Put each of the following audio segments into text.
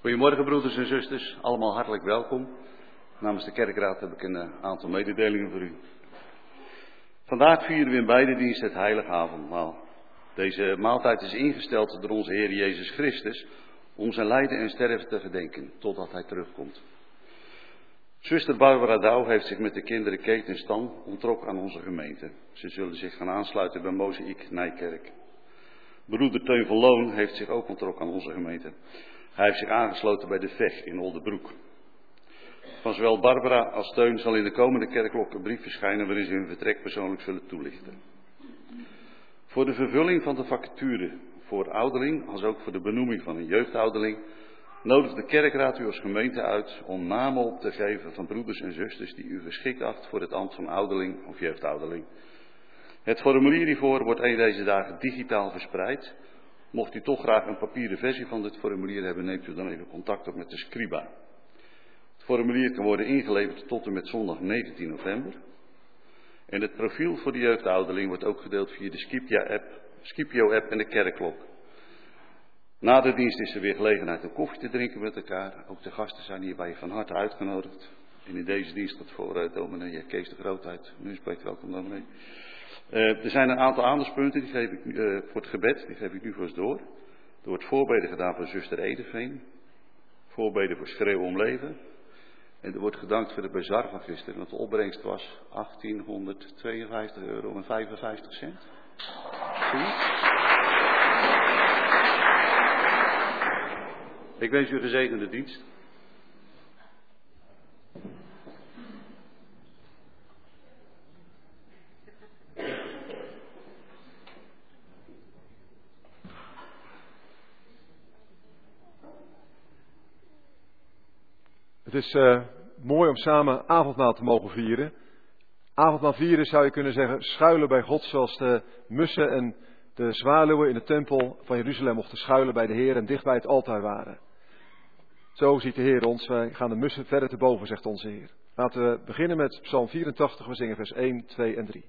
Goedemorgen broeders en zusters, allemaal hartelijk welkom. Namens de kerkraad heb ik een eh, aantal mededelingen voor u. Vandaag vieren we in beide diensten het heilige avondmaal. Deze maaltijd is ingesteld door onze Heer Jezus Christus om zijn lijden en sterven te gedenken totdat hij terugkomt. Zuster Barbara Douw heeft zich met de kinderen Keet en Stan ontrokken aan onze gemeente. Ze zullen zich gaan aansluiten bij Mozaïek Nijkerk. Broeder Teun van Loon heeft zich ook ontrokken aan onze gemeente. Hij heeft zich aangesloten bij de VEG in Oldenbroek. Van zowel Barbara als Teun zal in de komende kerkklok een brief verschijnen waarin ze hun vertrek persoonlijk zullen toelichten. Voor de vervulling van de vacature voor ouderling, als ook voor de benoeming van een jeugdouderling, nodigt de kerkraad u als gemeente uit om namen op te geven van broeders en zusters die u geschikt acht voor het ambt van ouderling of jeugdouderling. Het formulier hiervoor wordt een deze dagen digitaal verspreid. Mocht u toch graag een papieren versie van dit formulier hebben, neemt u dan even contact op met de Scriba. Het formulier kan worden ingeleverd tot en met zondag 19 november. En het profiel voor de jeugdouderling wordt ook gedeeld via de Scipio-app Scipio en de kerkklok. Na de dienst is er weer gelegenheid om koffie te drinken met elkaar. Ook de gasten zijn hierbij van harte uitgenodigd. En in deze dienst tot voor uh, dominee Kees de Grootheid. Nu spreekt welkom dominee. Uh, er zijn een aantal aandachtspunten, die geef ik uh, voor het gebed, die geef ik nu vast door. Er wordt voorbeden gedaan voor zuster Edeveen. Voorbeden voor schreeuw om leven. En er wordt gedankt voor de bazar van gisteren, want de opbrengst was 1852 euro en 55 cent. Ik wens u een gezegende dienst. Het is uh, mooi om samen avondmaal te mogen vieren. Avondmaal vieren zou je kunnen zeggen schuilen bij God zoals de mussen en de zwaluwen in de tempel van Jeruzalem mochten schuilen bij de Heer en dicht bij het altaar waren. Zo ziet de Heer ons. Wij gaan de mussen verder te boven, zegt onze Heer. Laten we beginnen met Psalm 84. We zingen vers 1, 2 en 3.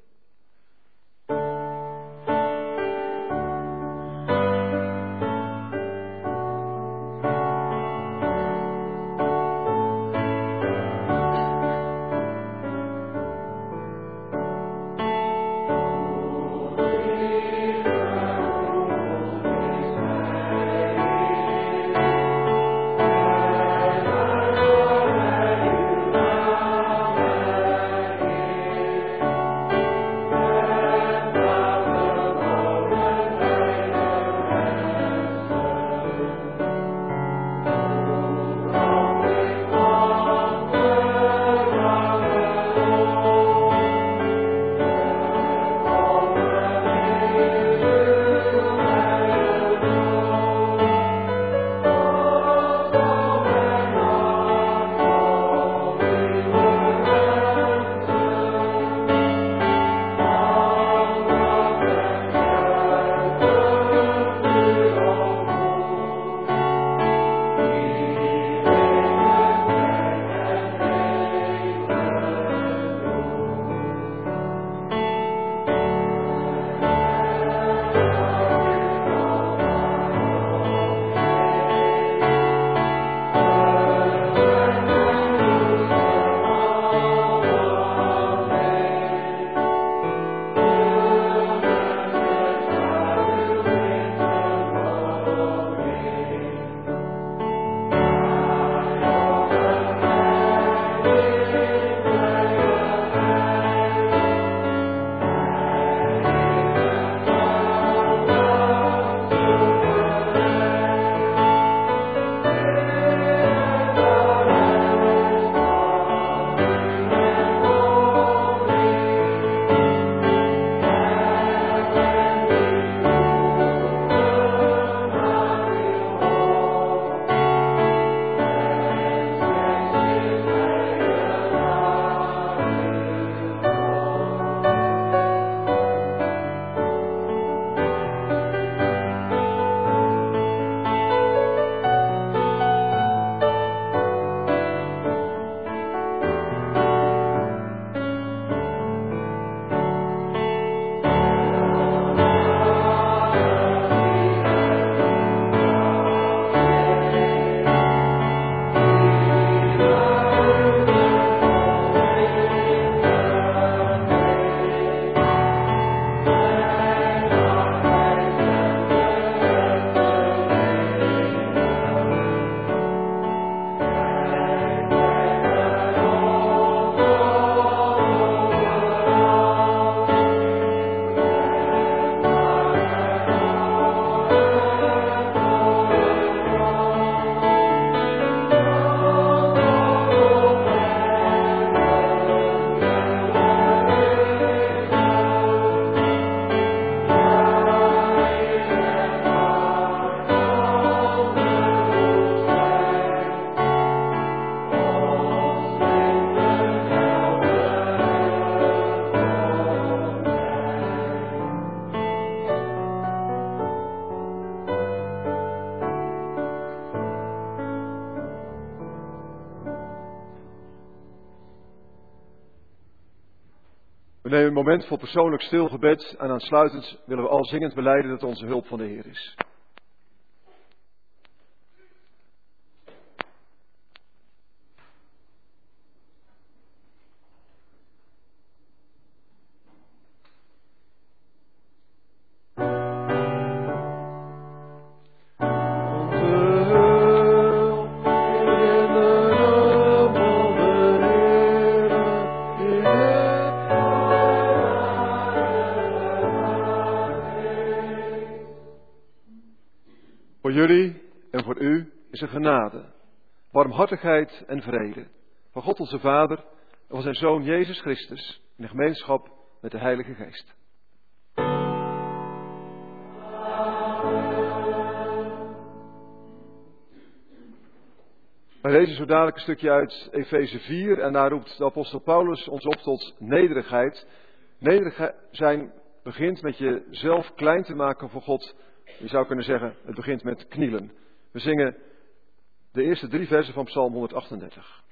Nemen een moment voor persoonlijk stilgebed en aansluitend willen we al zingend beleiden dat onze hulp van de Heer is. En vrede. Van God onze Vader en van zijn Zoon Jezus Christus in de gemeenschap met de Heilige Geest. Wij lezen zo dadelijk een stukje uit Efeze 4 en daar roept de apostel Paulus ons op tot nederigheid. Nederig zijn begint met jezelf klein te maken voor God. Je zou kunnen zeggen, het begint met knielen. We zingen de eerste drie versen van Psalm 138.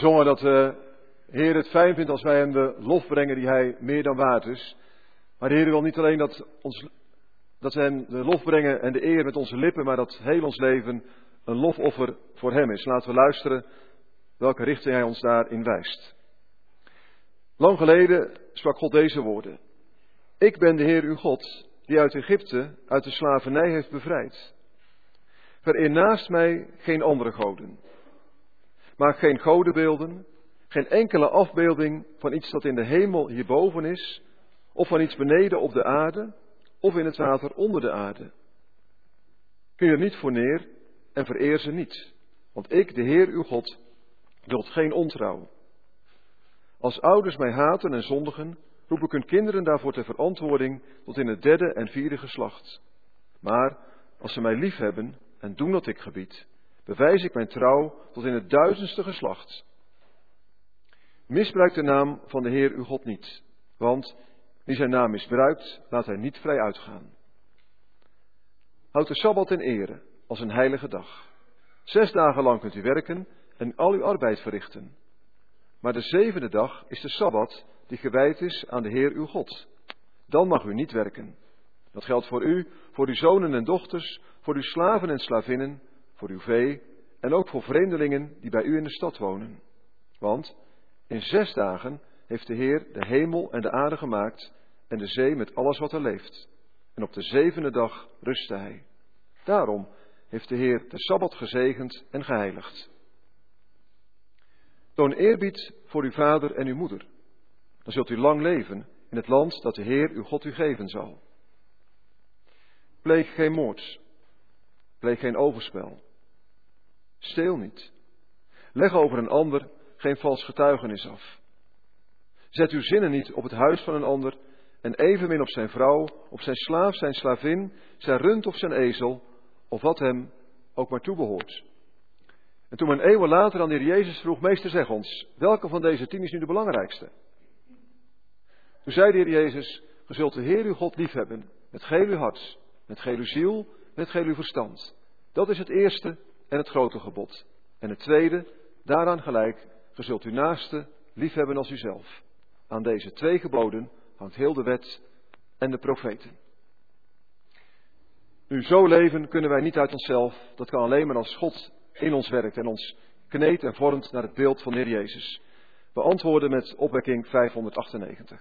Gezongen dat de Heer het fijn vindt als wij hem de lof brengen die hij meer dan waard is. Maar de Heer wil niet alleen dat, ons, dat hem de lof brengen en de eer met onze lippen, maar dat heel ons leven een lofoffer voor hem is. Laten we luisteren welke richting hij ons daarin wijst. Lang geleden sprak God deze woorden. Ik ben de Heer uw God, die uit Egypte, uit de slavernij heeft bevrijd. Vereer naast mij geen andere goden. Maak geen godenbeelden, geen enkele afbeelding van iets dat in de hemel hierboven is, of van iets beneden op de aarde, of in het water onder de aarde. Kun je er niet voor neer en vereer ze niet, want ik, de Heer uw God, wilt geen ontrouw. Als ouders mij haten en zondigen, roep ik hun kinderen daarvoor ter verantwoording tot in het derde en vierde geslacht. Maar als ze mij lief hebben en doen wat ik gebied, bewijs ik mijn trouw tot in het duizendste geslacht. Misbruik de naam van de Heer uw God niet, want wie zijn naam misbruikt, laat hij niet vrij uitgaan. Houd de Sabbat in ere als een heilige dag. Zes dagen lang kunt u werken en al uw arbeid verrichten. Maar de zevende dag is de Sabbat die gewijd is aan de Heer uw God. Dan mag u niet werken. Dat geldt voor u, voor uw zonen en dochters, voor uw slaven en slavinnen, voor uw vee en ook voor vreemdelingen die bij u in de stad wonen. Want in zes dagen heeft de Heer de hemel en de aarde gemaakt en de zee met alles wat er leeft. En op de zevende dag rustte hij. Daarom heeft de Heer de Sabbat gezegend en geheiligd. Toon eerbied voor uw vader en uw moeder. Dan zult u lang leven in het land dat de Heer uw God u geven zal. Pleeg geen moord. Pleeg geen overspel. Steel niet. Leg over een ander geen vals getuigenis af. Zet uw zinnen niet op het huis van een ander en evenmin op zijn vrouw, op zijn slaaf, zijn slavin, zijn rund of zijn ezel, of wat hem ook maar toebehoort. En toen men eeuwen later aan de Heer Jezus vroeg, meester zeg ons, welke van deze tien is nu de belangrijkste? Toen zei de Heer Jezus, ge zult de Heer uw God liefhebben, met geel uw hart, met geel uw ziel, met geel uw verstand. Dat is het eerste en het grote gebod. En het tweede, daaraan gelijk, ge zult uw naaste liefhebben als uzelf. Aan deze twee geboden hangt heel de wet en de profeten. Nu, zo leven kunnen wij niet uit onszelf. Dat kan alleen maar als God in ons werkt en ons kneedt en vormt naar het beeld van de Heer Jezus. We antwoorden met opwekking 598.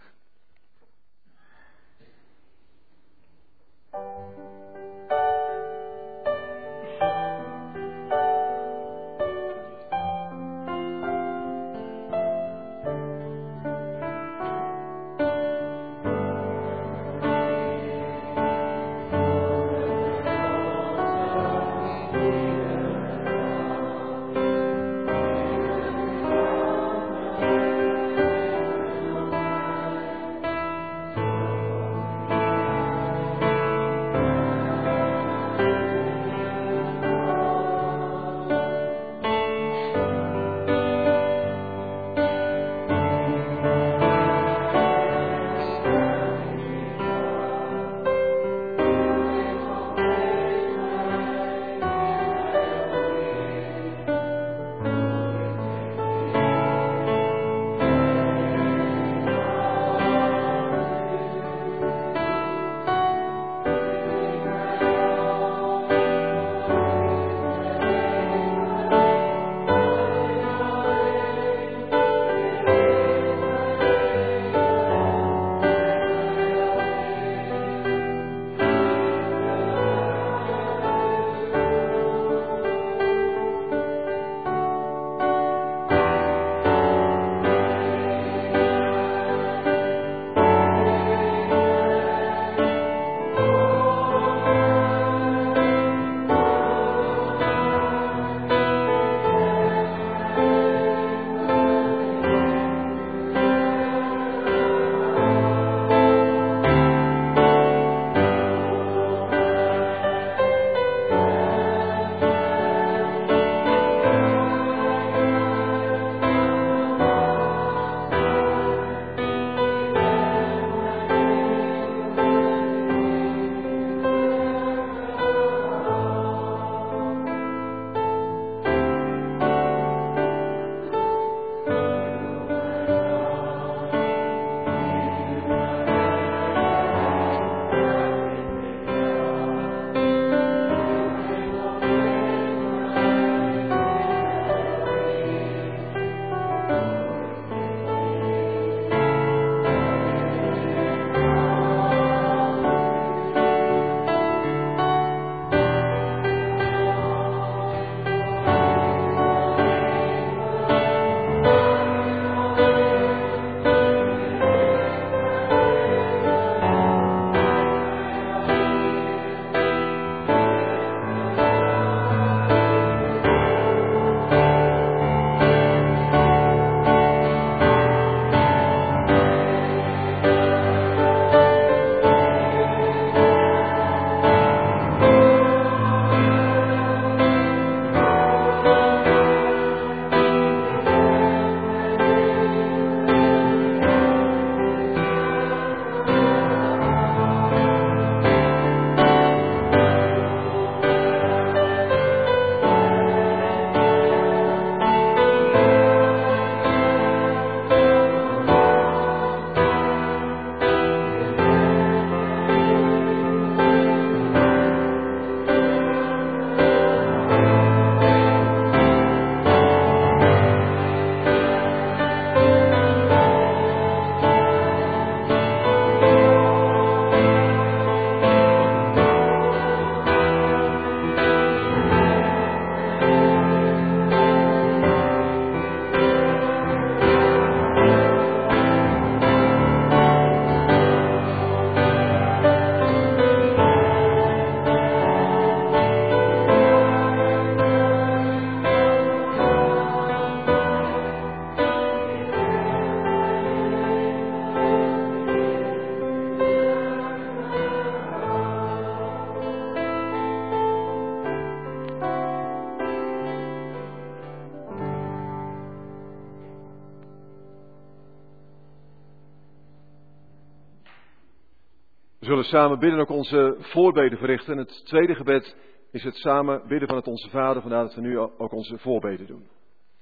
Samen bidden ook onze voorbeden verrichten. Het tweede gebed is het samen bidden van het Onze Vader, vandaar dat we nu ook onze voorbeden doen.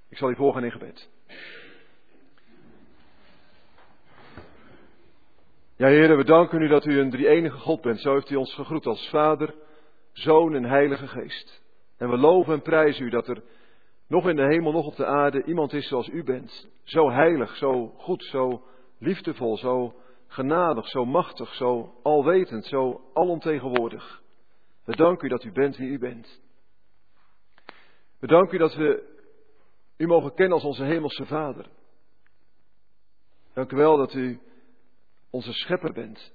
Ik zal u volgen in gebed. Ja, heren, we danken u dat u een drie-enige God bent. Zo heeft u ons gegroet als Vader, Zoon en Heilige Geest. En we loven en prijzen u dat er nog in de hemel, nog op de aarde iemand is zoals u bent. Zo heilig, zo goed, zo liefdevol, zo genadig, zo machtig, zo alwetend, zo alomtegenwoordig. We danken u dat u bent wie u bent. We danken u dat we u mogen kennen als onze hemelse Vader. Dank u wel dat u onze schepper bent.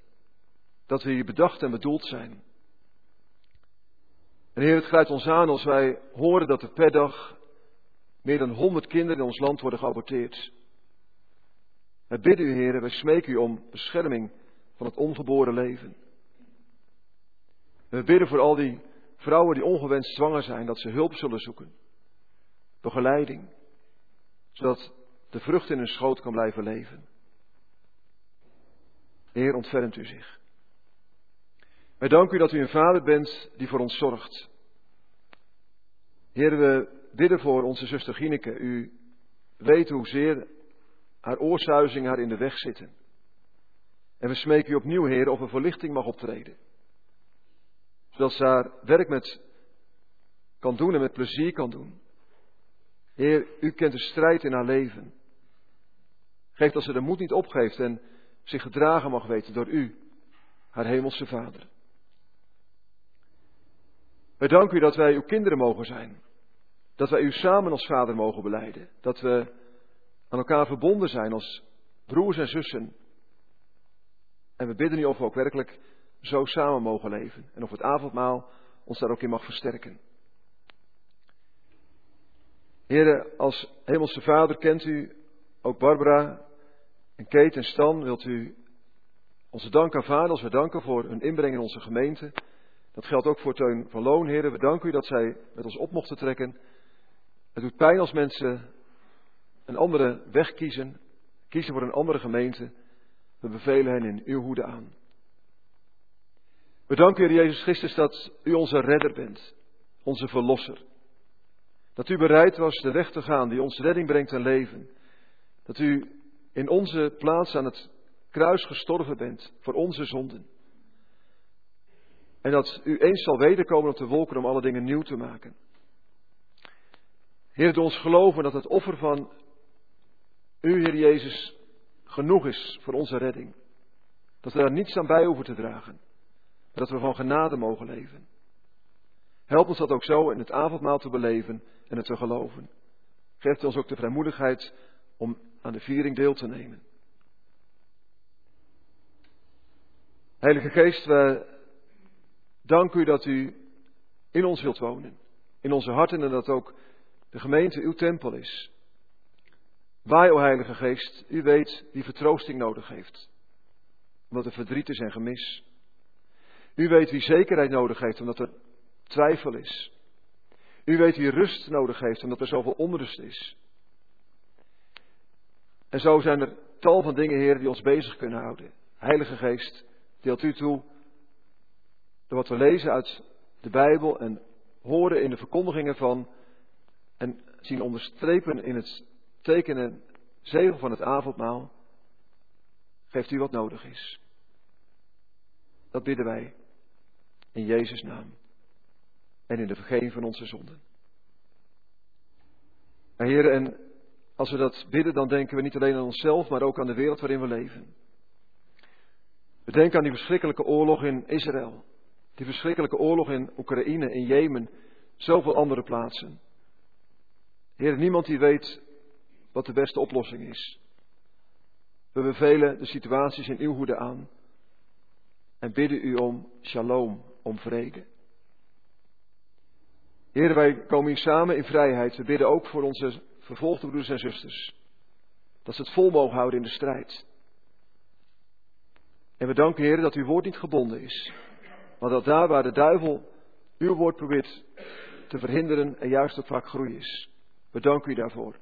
Dat we hier bedacht en bedoeld zijn. En Heer, het grijpt ons aan als wij horen dat er per dag meer dan honderd kinderen in ons land worden geaborteerd. We bidden u, Heer, wij smeken u om bescherming van het ongeboren leven. we bidden voor al die vrouwen die ongewenst zwanger zijn, dat ze hulp zullen zoeken. Begeleiding, zodat de vrucht in hun schoot kan blijven leven. Heer, ontfermt u zich. Wij danken u dat u een vader bent die voor ons zorgt. Heer, we bidden voor onze zuster Gineke. U weet hoezeer haar oorsuizingen haar in de weg zitten. En we smeken u opnieuw, Heer, of er verlichting mag optreden. Zodat ze haar werk met kan doen en met plezier kan doen. Heer, u kent de strijd in haar leven. Geef dat ze de moed niet opgeeft en zich gedragen mag weten door u, haar hemelse Vader. Wij danken u dat wij uw kinderen mogen zijn. Dat wij u samen als vader mogen beleiden. Dat we aan elkaar verbonden zijn als broers en zussen. En we bidden u of we ook werkelijk zo samen mogen leven. En of het avondmaal ons daar ook in mag versterken. Heren, als Hemelse Vader kent u ook Barbara en Kate en Stan. Wilt u onze dank aanvaarden als we danken voor hun inbreng in onze gemeente. Dat geldt ook voor Teun van Loon, heren. We danken u dat zij met ons op mochten trekken. Het doet pijn als mensen een andere weg kiezen, kiezen voor een andere gemeente. We bevelen hen in uw hoede aan. We danken Heer Jezus Christus, dat u onze redder bent, onze verlosser. Dat u bereid was de weg te gaan die ons redding brengt en leven. Dat u in onze plaats aan het kruis gestorven bent voor onze zonden. En dat u eens zal wederkomen op de wolken om alle dingen nieuw te maken. Heer, doe ons geloven dat het offer van u, Heer Jezus, genoeg is voor onze redding. Dat we daar niets aan bij hoeven te dragen. Maar dat we van genade mogen leven. Help ons dat ook zo in het avondmaal te beleven en het te geloven. Geef ons ook de vrijmoedigheid om aan de viering deel te nemen. Heilige Geest, we danken u dat u in ons wilt wonen, in onze harten en dat ook de gemeente uw tempel is. Wij, o Heilige Geest, u weet wie vertroosting nodig heeft, omdat er verdriet is en gemis. U weet wie zekerheid nodig heeft, omdat er twijfel is. U weet wie rust nodig heeft, omdat er zoveel onrust is. En zo zijn er tal van dingen, Heer, die ons bezig kunnen houden. Heilige Geest, deelt u toe door wat we lezen uit de Bijbel en horen in de verkondigingen van en zien onderstrepen in het tekenen zegel van het avondmaal. Geeft u wat nodig is. Dat bidden wij in Jezus' naam en in de vergeving van onze zonden. En Heer, en als we dat bidden, dan denken we niet alleen aan onszelf, maar ook aan de wereld waarin we leven. We denken aan die verschrikkelijke oorlog in Israël, die verschrikkelijke oorlog in Oekraïne, in Jemen, zoveel andere plaatsen. Heer, niemand die weet wat de beste oplossing is. We bevelen de situaties in uw hoede aan en bidden u om shalom, om vrede. Heer, wij komen hier samen in vrijheid. We bidden ook voor onze vervolgde broeders en zusters. Dat ze het vol mogen houden in de strijd. En we danken, Heer, dat uw woord niet gebonden is. Maar dat daar waar de duivel uw woord probeert te verhinderen, er juist ook vaak groei is. We danken u daarvoor.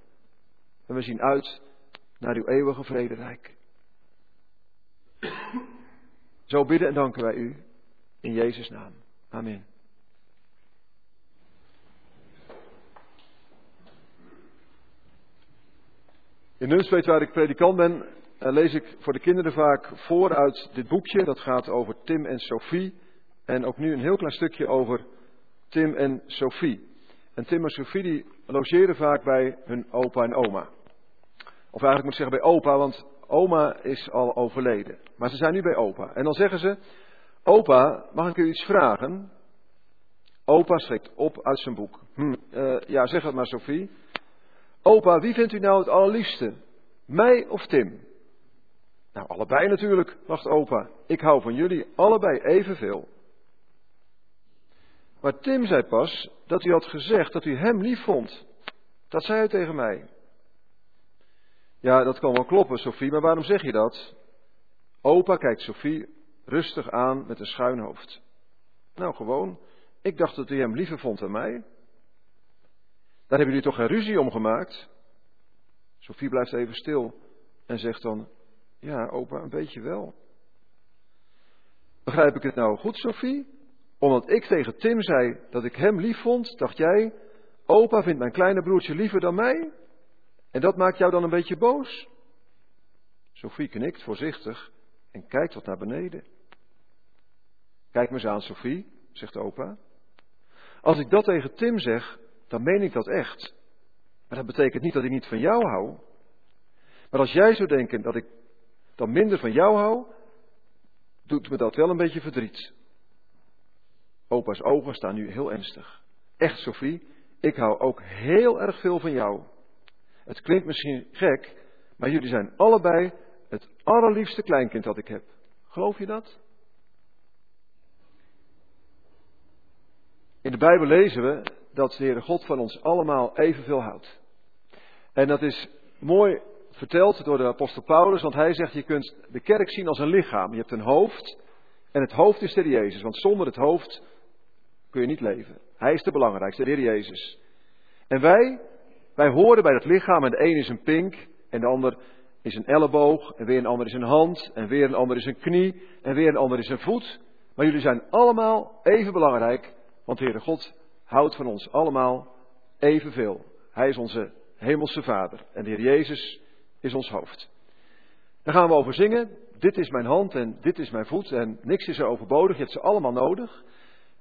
En we zien uit naar uw eeuwige vrederijk. Zo bidden en danken wij u in Jezus' naam. Amen. In Nunspeet, waar ik predikant ben, eh, lees ik voor de kinderen vaak voor uit dit boekje. Dat gaat over Tim en Sophie. En ook nu een heel klein stukje over Tim en Sophie. En Tim en Sophie die logeren vaak bij hun opa en oma. Of eigenlijk moet ik zeggen bij opa, want oma is al overleden. Maar ze zijn nu bij opa. En dan zeggen ze, opa, mag ik u iets vragen? Opa schrikt op uit zijn boek. Hm, uh, ja, zeg het maar Sophie. Opa, wie vindt u nou het allerliefste? Mij of Tim? Nou, allebei natuurlijk, wacht opa. Ik hou van jullie allebei evenveel. Maar Tim zei pas dat u had gezegd dat u hem lief vond. Dat zei hij tegen mij. Ja, dat kan wel kloppen, Sophie, maar waarom zeg je dat? Opa kijkt Sophie rustig aan met een schuin hoofd. Nou, gewoon. Ik dacht dat u hem liever vond dan mij. Daar hebben jullie toch geen ruzie om gemaakt? Sophie blijft even stil en zegt dan: Ja, opa, een beetje wel. Begrijp ik het nou goed, Sophie? Omdat ik tegen Tim zei dat ik hem lief vond, dacht jij: Opa vindt mijn kleine broertje liever dan mij? En dat maakt jou dan een beetje boos? Sophie knikt voorzichtig en kijkt wat naar beneden. Kijk me eens aan, Sophie, zegt opa. Als ik dat tegen Tim zeg, dan meen ik dat echt. Maar dat betekent niet dat ik niet van jou hou. Maar als jij zou denken dat ik dan minder van jou hou, doet me dat wel een beetje verdriet. Opa's ogen staan nu heel ernstig. Echt, Sophie, ik hou ook heel erg veel van jou. Het klinkt misschien gek, maar jullie zijn allebei het allerliefste kleinkind dat ik heb. Geloof je dat? In de Bijbel lezen we dat de Heere God van ons allemaal evenveel houdt. En dat is mooi verteld door de apostel Paulus, want hij zegt je kunt de kerk zien als een lichaam. Je hebt een hoofd en het hoofd is de Heer Jezus, want zonder het hoofd kun je niet leven. Hij is de belangrijkste, de Heer Jezus. En wij, wij horen bij dat lichaam en de een is een pink en de ander is een elleboog en weer een ander is een hand en weer een ander is een knie en weer een ander is een voet. Maar jullie zijn allemaal even belangrijk, want Heere God houdt van ons allemaal evenveel. Hij is onze hemelse Vader en de Heer Jezus is ons hoofd. Daar gaan we over zingen. Dit is mijn hand en dit is mijn voet en niks is er overbodig. Je hebt ze allemaal nodig.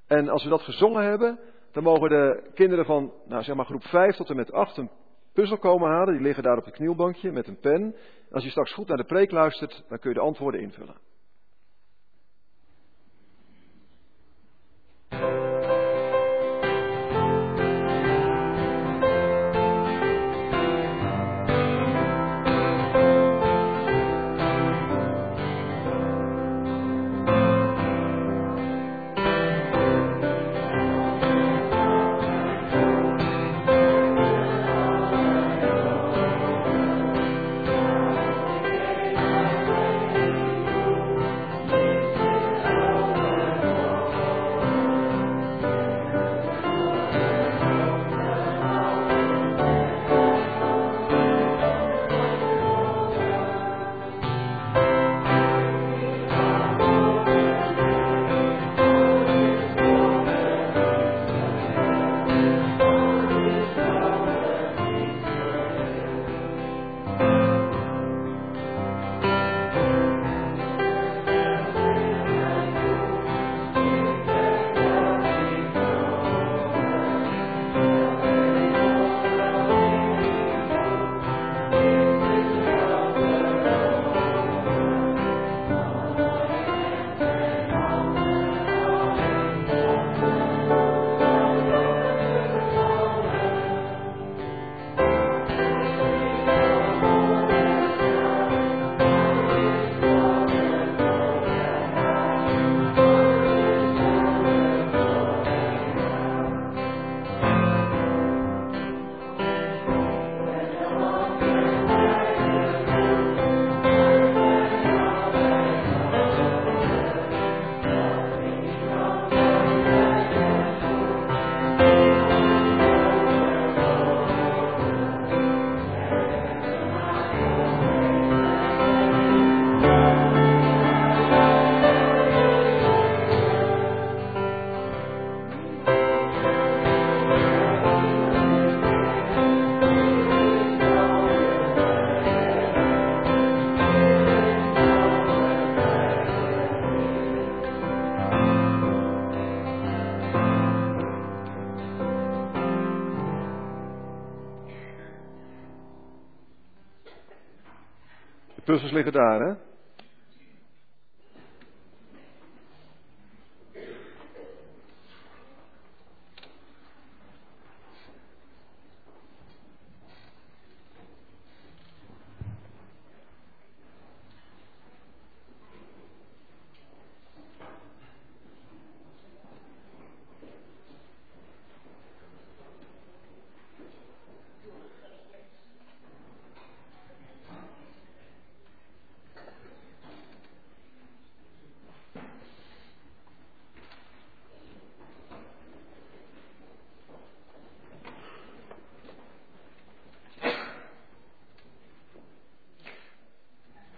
En als we dat gezongen hebben, dan mogen de kinderen van, nou zeg maar groep 5 tot en met 8 een puzzel komen halen. Die liggen daar op het knielbankje met een pen. als je straks goed naar de preek luistert, dan kun je de antwoorden invullen. Puzzels liggen daar, hè?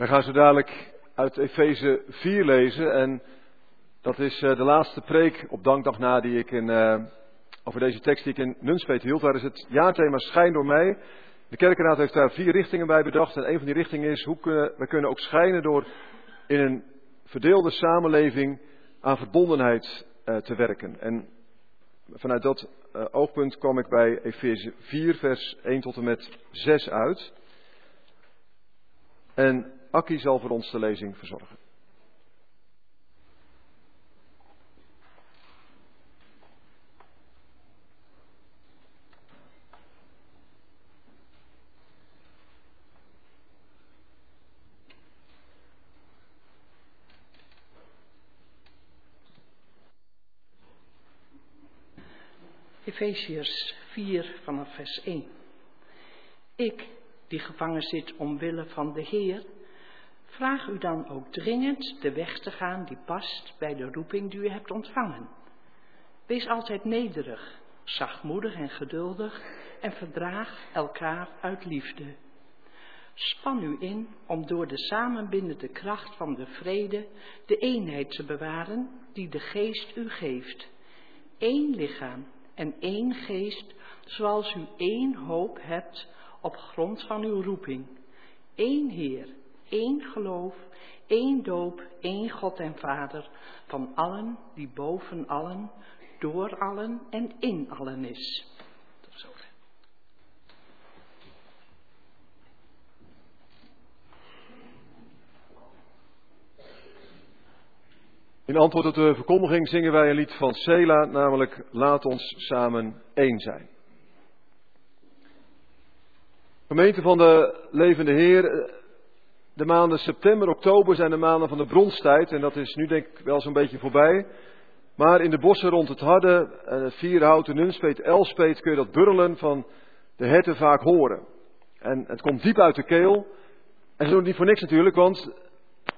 We gaan zo dadelijk uit Efeze 4 lezen en dat is eh, de laatste preek op dankdag na die ik in, uh, over deze tekst die ik in Nunspeet hield. Daar is het jaarthema Schijn door mij. De kerkenraad heeft daar vier richtingen bij bedacht en een van die richtingen is hoe kunnen, we kunnen ook schijnen door in een verdeelde samenleving aan verbondenheid uh, te werken. En vanuit dat oogpunt kwam ik bij Efeze 4 vers 1 tot en met 6 uit. En Akkie zal voor ons de lezing verzorgen. Efeziërs 4 vanaf vers 1. Ik, die gevangen zit omwille van de Heer, Vraag u dan ook dringend de weg te gaan die past bij de roeping die u hebt ontvangen. Wees altijd nederig, zachtmoedig en geduldig en verdraag elkaar uit liefde. Span u in om door de samenbindende kracht van de vrede de eenheid te bewaren die de geest u geeft. Eén lichaam en één geest, zoals u één hoop hebt op grond van uw roeping. Eén Heer één geloof, één doop, één God en Vader, van allen die boven allen, door allen en in allen is. In antwoord op de verkondiging zingen wij een lied van Sela, namelijk Laat ons samen één zijn. Gemeente van de levende Heer, de maanden september, oktober zijn de maanden van de bronstijd. En dat is nu denk ik wel zo'n beetje voorbij. Maar in de bossen rond het Harde, het Vierhouten, Nunspeet, Elspeet kun je dat burrelen van de herten vaak horen. En het komt diep uit de keel. En ze doen het niet voor niks natuurlijk, want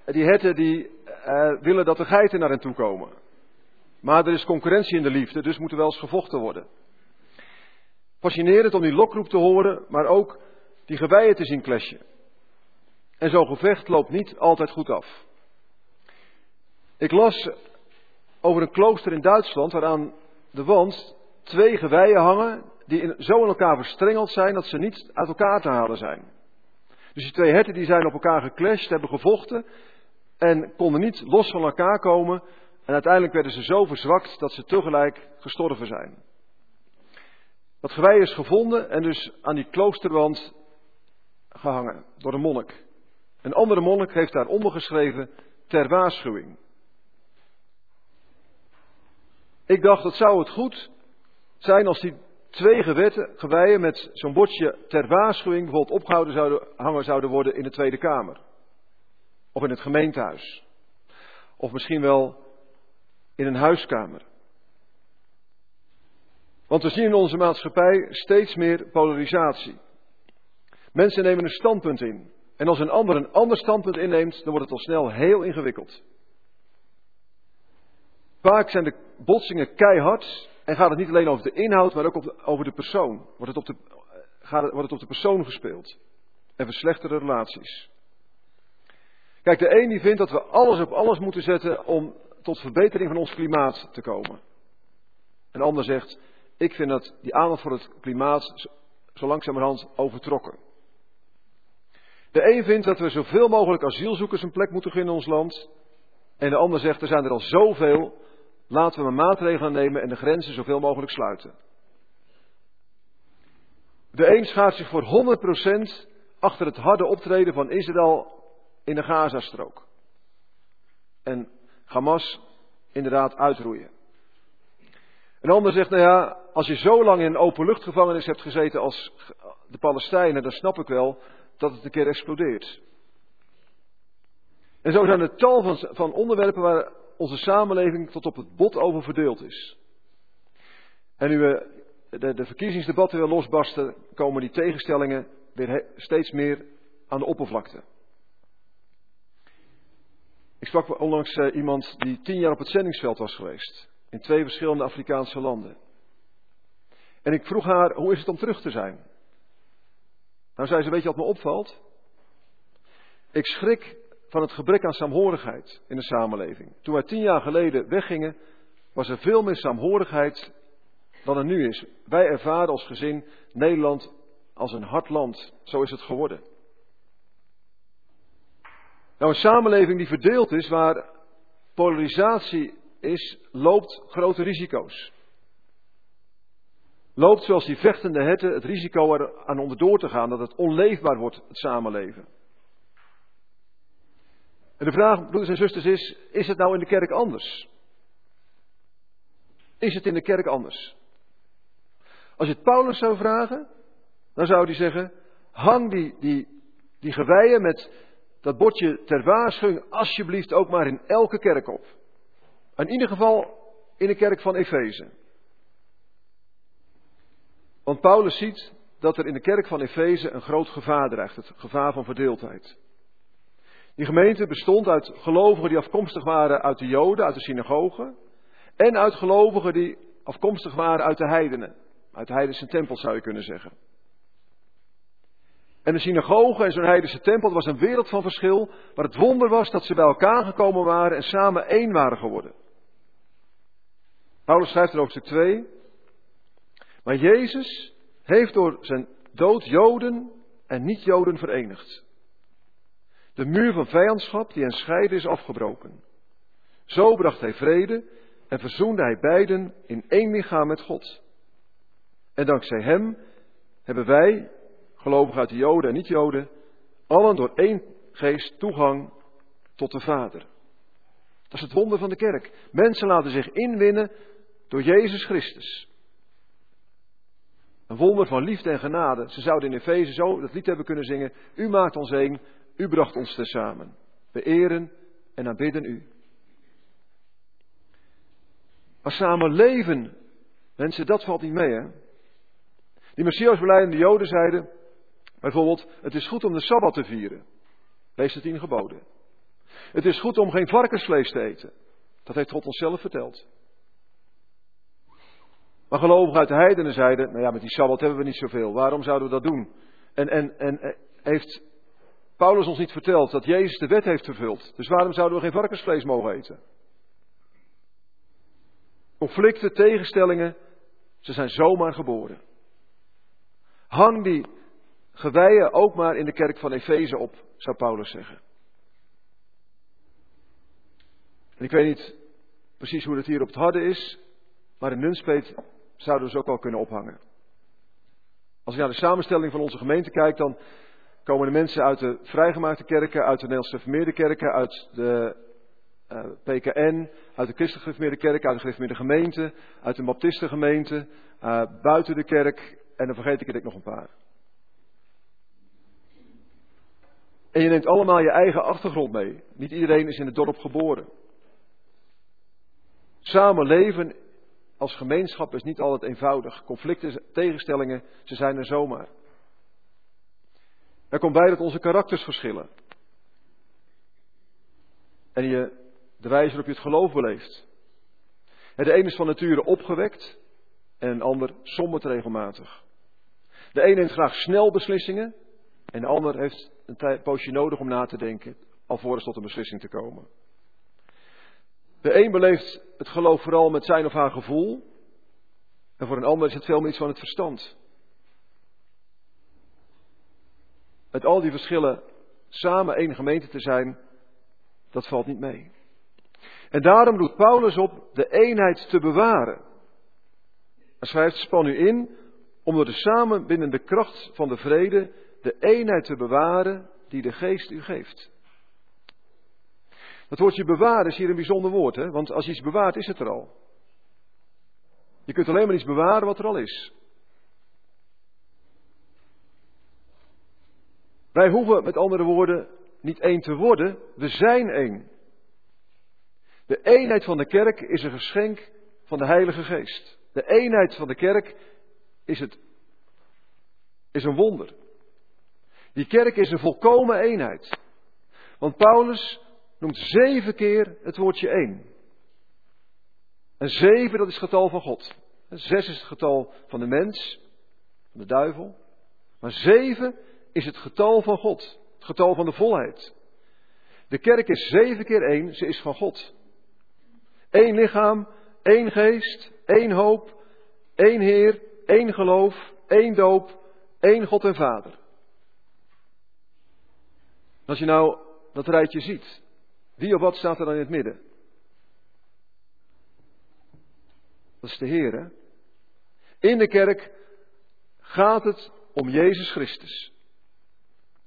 die herten die uh, willen dat de geiten naar hen toe komen. Maar er is concurrentie in de liefde, dus moet er wel eens gevochten worden. Fascinerend om die lokroep te horen, maar ook die geweien te zien clashen. En zo'n gevecht loopt niet altijd goed af. Ik las over een klooster in Duitsland waar aan de wand twee geweien hangen die in, zo in elkaar verstrengeld zijn dat ze niet uit elkaar te halen zijn. Dus die twee herten die zijn op elkaar geclashed, hebben gevochten en konden niet los van elkaar komen. En uiteindelijk werden ze zo verzwakt dat ze tegelijk gestorven zijn. Dat gewei is gevonden en dus aan die kloosterwand gehangen door een monnik. Een andere monnik heeft daar ondergeschreven ter waarschuwing. Ik dacht, dat zou het goed zijn als die twee gewetten, met zo'n bordje ter waarschuwing bijvoorbeeld opgehouden zouden, hangen zouden worden in de Tweede Kamer. Of in het gemeentehuis. Of misschien wel in een huiskamer. Want we zien in onze maatschappij steeds meer polarisatie. Mensen nemen een standpunt in. En als een ander een ander standpunt inneemt, dan wordt het al snel heel ingewikkeld. Vaak zijn de botsingen keihard en gaat het niet alleen over de inhoud, maar ook over de persoon. Wordt het, op de, gaat het, wordt het op de persoon gespeeld. En verslechterde relaties. Kijk, de een die vindt dat we alles op alles moeten zetten om tot verbetering van ons klimaat te komen. Een ander zegt, ik vind dat die aandacht voor het klimaat zo langzamerhand overtrokken. De een vindt dat we zoveel mogelijk asielzoekers een plek moeten gunnen in ons land. En de ander zegt, er zijn er al zoveel, laten we maar maatregelen nemen en de grenzen zoveel mogelijk sluiten. De een schaart zich voor 100% achter het harde optreden van Israël in de Gazastrook. En Hamas inderdaad uitroeien. Een ander zegt, nou ja, als je zo lang in een openluchtgevangenis hebt gezeten als de Palestijnen, dan snap ik wel dat het een keer explodeert. En zo zijn er tal van, onderwerpen waar onze samenleving tot op het bot over verdeeld is. En nu we de, de verkiezingsdebatten weer losbarsten, komen die tegenstellingen weer steeds meer aan de oppervlakte. Ik sprak onlangs uh, iemand die tien jaar op het zendingsveld was geweest. In twee verschillende Afrikaanse landen. En ik vroeg haar, hoe is het om terug te zijn? Nou zei ze, weet je wat me opvalt? Ik schrik van het gebrek aan saamhorigheid in de samenleving. Toen wij tien jaar geleden weggingen, was er veel meer saamhorigheid dan er nu is. Wij ervaren als gezin Nederland als een hard land. Zo is het geworden. Nou, een samenleving die verdeeld is, waar polarisatie is, loopt grote risico's. Loopt zoals die vechtende herten het risico er aan onderdoor te gaan dat het onleefbaar wordt, het samenleven. En de vraag, broeders en zusters, is: is het nou in de kerk anders? Is het in de kerk anders? Als je het Paulus zou vragen, dan zou hij zeggen: hang die, die, die geweien met dat bordje ter waarschuwing alsjeblieft ook maar in elke kerk op. In ieder geval in de kerk van Efeze. Want Paulus ziet dat er in de kerk van Efeze een groot gevaar dreigt, het gevaar van verdeeldheid. Die gemeente bestond uit gelovigen die afkomstig waren uit de Joden, uit de synagogen, en uit gelovigen die afkomstig waren uit de heidenen, uit de heidense tempel zou je kunnen zeggen. En de synagoge en zo'n heidense tempel was een wereld van verschil, waar het wonder was dat ze bij elkaar gekomen waren en samen één waren geworden. Paulus schrijft in hoofdstuk 2, maar Jezus heeft door zijn dood Joden en niet-Joden verenigd. De muur van vijandschap die hen scheidde is afgebroken. Zo bracht hij vrede en verzoende hij beiden in één lichaam met God. En dankzij hem hebben wij, gelovigen uit de Joden en niet-Joden, allen door één geest toegang tot de Vader. Dat is het wonder van de kerk. Mensen laten zich inwinnen door Jezus Christus. Een wonder van liefde en genade. Ze zouden in Efeze zo dat lied hebben kunnen zingen. U maakt ons één, u bracht ons tezamen. We eren en aanbidden u. Maar samen leven, mensen, dat valt niet mee, hè? Die Messiasbeleidende Joden zeiden bijvoorbeeld: Het is goed om de sabbat te vieren. Lees de tien geboden. Het is goed om geen varkensvlees te eten. Dat heeft God ons zelf verteld. Maar gelovigen uit de heidenen zeiden: Nou ja, met die sabbat hebben we niet zoveel. Waarom zouden we dat doen? En, en, en eh, heeft Paulus ons niet verteld dat Jezus de wet heeft vervuld? Dus waarom zouden we geen varkensvlees mogen eten? Conflicten, tegenstellingen, ze zijn zomaar geboren. Hang die geweien ook maar in de kerk van Efeze op, zou Paulus zeggen. En ik weet niet precies hoe het hier op het harde is, maar in Nunspeet zouden we ze ook wel kunnen ophangen. Als ik naar de samenstelling van onze gemeente kijk, dan komen de mensen uit de vrijgemaakte kerken, uit de Nederlandse gereformeerde kerken, uit de eh, PKN, uit de christelijke gereformeerde kerk, uit de gereformeerde gemeente, uit de baptistengemeente, uh, buiten de kerk en dan vergeet ik er nog een paar. En je neemt allemaal je eigen achtergrond mee. Niet iedereen is in het dorp geboren. Samen leven als gemeenschap is niet altijd eenvoudig. Conflicten, tegenstellingen, ze zijn er zomaar. Er komt bij dat onze karakters verschillen. En je, de wijze waarop je het geloof beleeft. De een is van nature opgewekt en een ander sombert regelmatig. De een neemt graag snel beslissingen en de ander heeft een poosje nodig om na te denken, alvorens tot een beslissing te komen. De een beleeft het geloof vooral met zijn of haar gevoel. En voor een ander is het veel meer iets van het verstand. Met al die verschillen samen één gemeente te zijn, dat valt niet mee. En daarom roept Paulus op de eenheid te bewaren. Hij schrijft, span u in om door de samenbindende kracht van de vrede de eenheid te bewaren die de geest u geeft. Het woordje bewaren is hier een bijzonder woord, hè? want als je iets bewaart, is het er al. Je kunt alleen maar iets bewaren wat er al is. Wij hoeven met andere woorden niet één te worden, we zijn één. De eenheid van de kerk is een geschenk van de Heilige Geest. De eenheid van de kerk is, het, is een wonder. Die kerk is een volkomen eenheid. Want Paulus noemt zeven keer het woordje één. En zeven, dat is het getal van God. Zes is het getal van de mens, van de duivel. Maar zeven is het getal van God. Het getal van de volheid. De kerk is zeven keer één, ze is van God. Eén lichaam, één geest, één hoop, één Heer, één geloof, één doop, één God en Vader. Als je nou dat rijtje ziet, wie of wat staat er dan in het midden? Dat is de Heer, hè? In de kerk gaat het om Jezus Christus.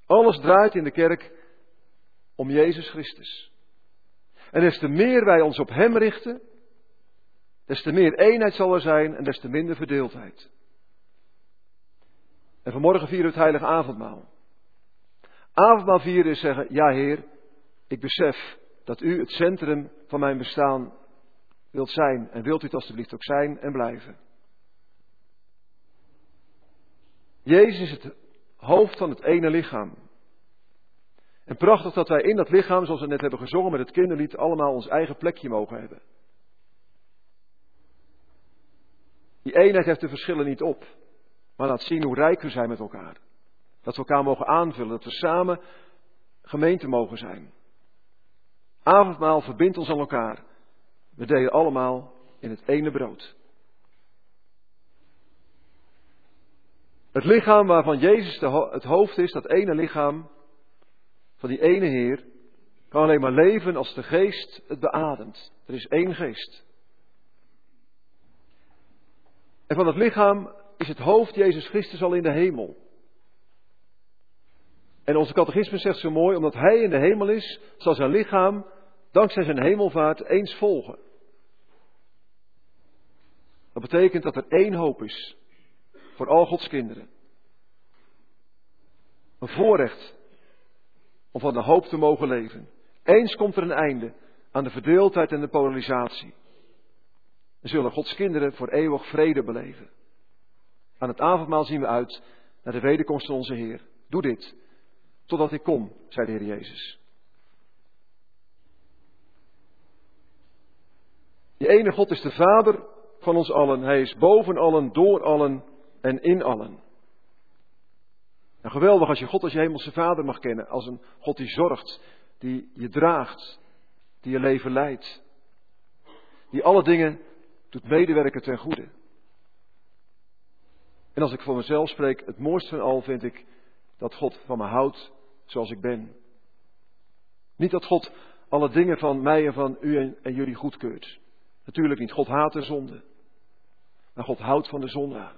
Alles draait in de kerk om Jezus Christus. En des te meer wij ons op Hem richten, des te meer eenheid zal er zijn en des te minder verdeeldheid. En vanmorgen vieren we het heilige avondmaal. Avondmaal vieren is zeggen, ja Heer, ik besef dat U het centrum van mijn bestaan wilt zijn. En wilt U het alstublieft ook zijn en blijven. Jezus is het hoofd van het ene lichaam. En prachtig dat wij in dat lichaam, zoals we net hebben gezongen met het kinderlied, allemaal ons eigen plekje mogen hebben. Die eenheid heeft de verschillen niet op, maar laat zien hoe rijk we zijn met elkaar. Dat we elkaar mogen aanvullen, dat we samen gemeente mogen zijn. Avondmaal verbindt ons aan elkaar. We delen allemaal in het ene brood. Het lichaam waarvan Jezus het hoofd is, dat ene lichaam van die ene Heer, kan alleen maar leven als de geest het beademt. Er is één geest. En van het lichaam is het hoofd Jezus Christus al in de hemel. En onze catechisme zegt zo mooi, omdat Hij in de hemel is, zal zijn lichaam, dankzij zijn hemelvaart, eens volgen. Dat betekent dat er één hoop is voor al Gods kinderen. Een voorrecht om van de hoop te mogen leven. Eens komt er een einde aan de verdeeldheid en de polarisatie. En zullen Gods kinderen voor eeuwig vrede beleven. Aan het avondmaal zien we uit naar de wederkomst van onze Heer. Doe dit, totdat ik kom, zei de Heer Jezus. Die ene God is de Vader van ons allen. Hij is boven allen, door allen en in allen. En geweldig als je God als je hemelse Vader mag kennen. Als een God die zorgt, die je draagt, die je leven leidt. Die alle dingen doet medewerken ten goede. En als ik voor mezelf spreek, het mooiste van al vind ik dat God van me houdt zoals ik ben. Niet dat God alle dingen van mij en van u en, en jullie goedkeurt. Natuurlijk niet. God haat de zonde. Maar God houdt van de zondaar.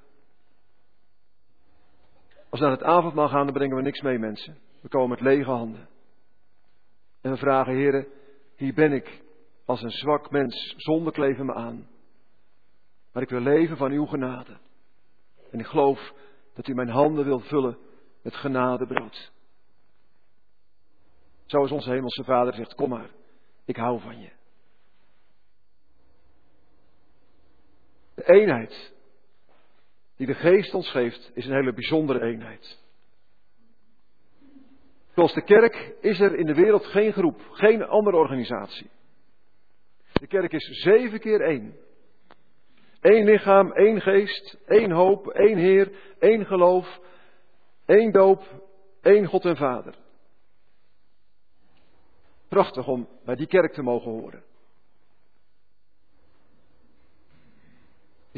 Als we naar het avondmaal gaan, dan brengen we niks mee, mensen. We komen met lege handen. En we vragen, heren, hier ben ik als een zwak mens, zonder kleven me aan. Maar ik wil leven van uw genade. En ik geloof dat u mijn handen wil vullen met genadebrood. Zoals onze hemelse Vader zegt, kom maar, ik hou van je. De eenheid die de geest ons geeft, is een hele bijzondere eenheid. Zoals de kerk is er in de wereld geen groep, geen andere organisatie. De kerk is zeven keer één. Eén lichaam, één geest, één hoop, één Heer, één geloof, één doop, één God en Vader. Prachtig om bij die kerk te mogen horen.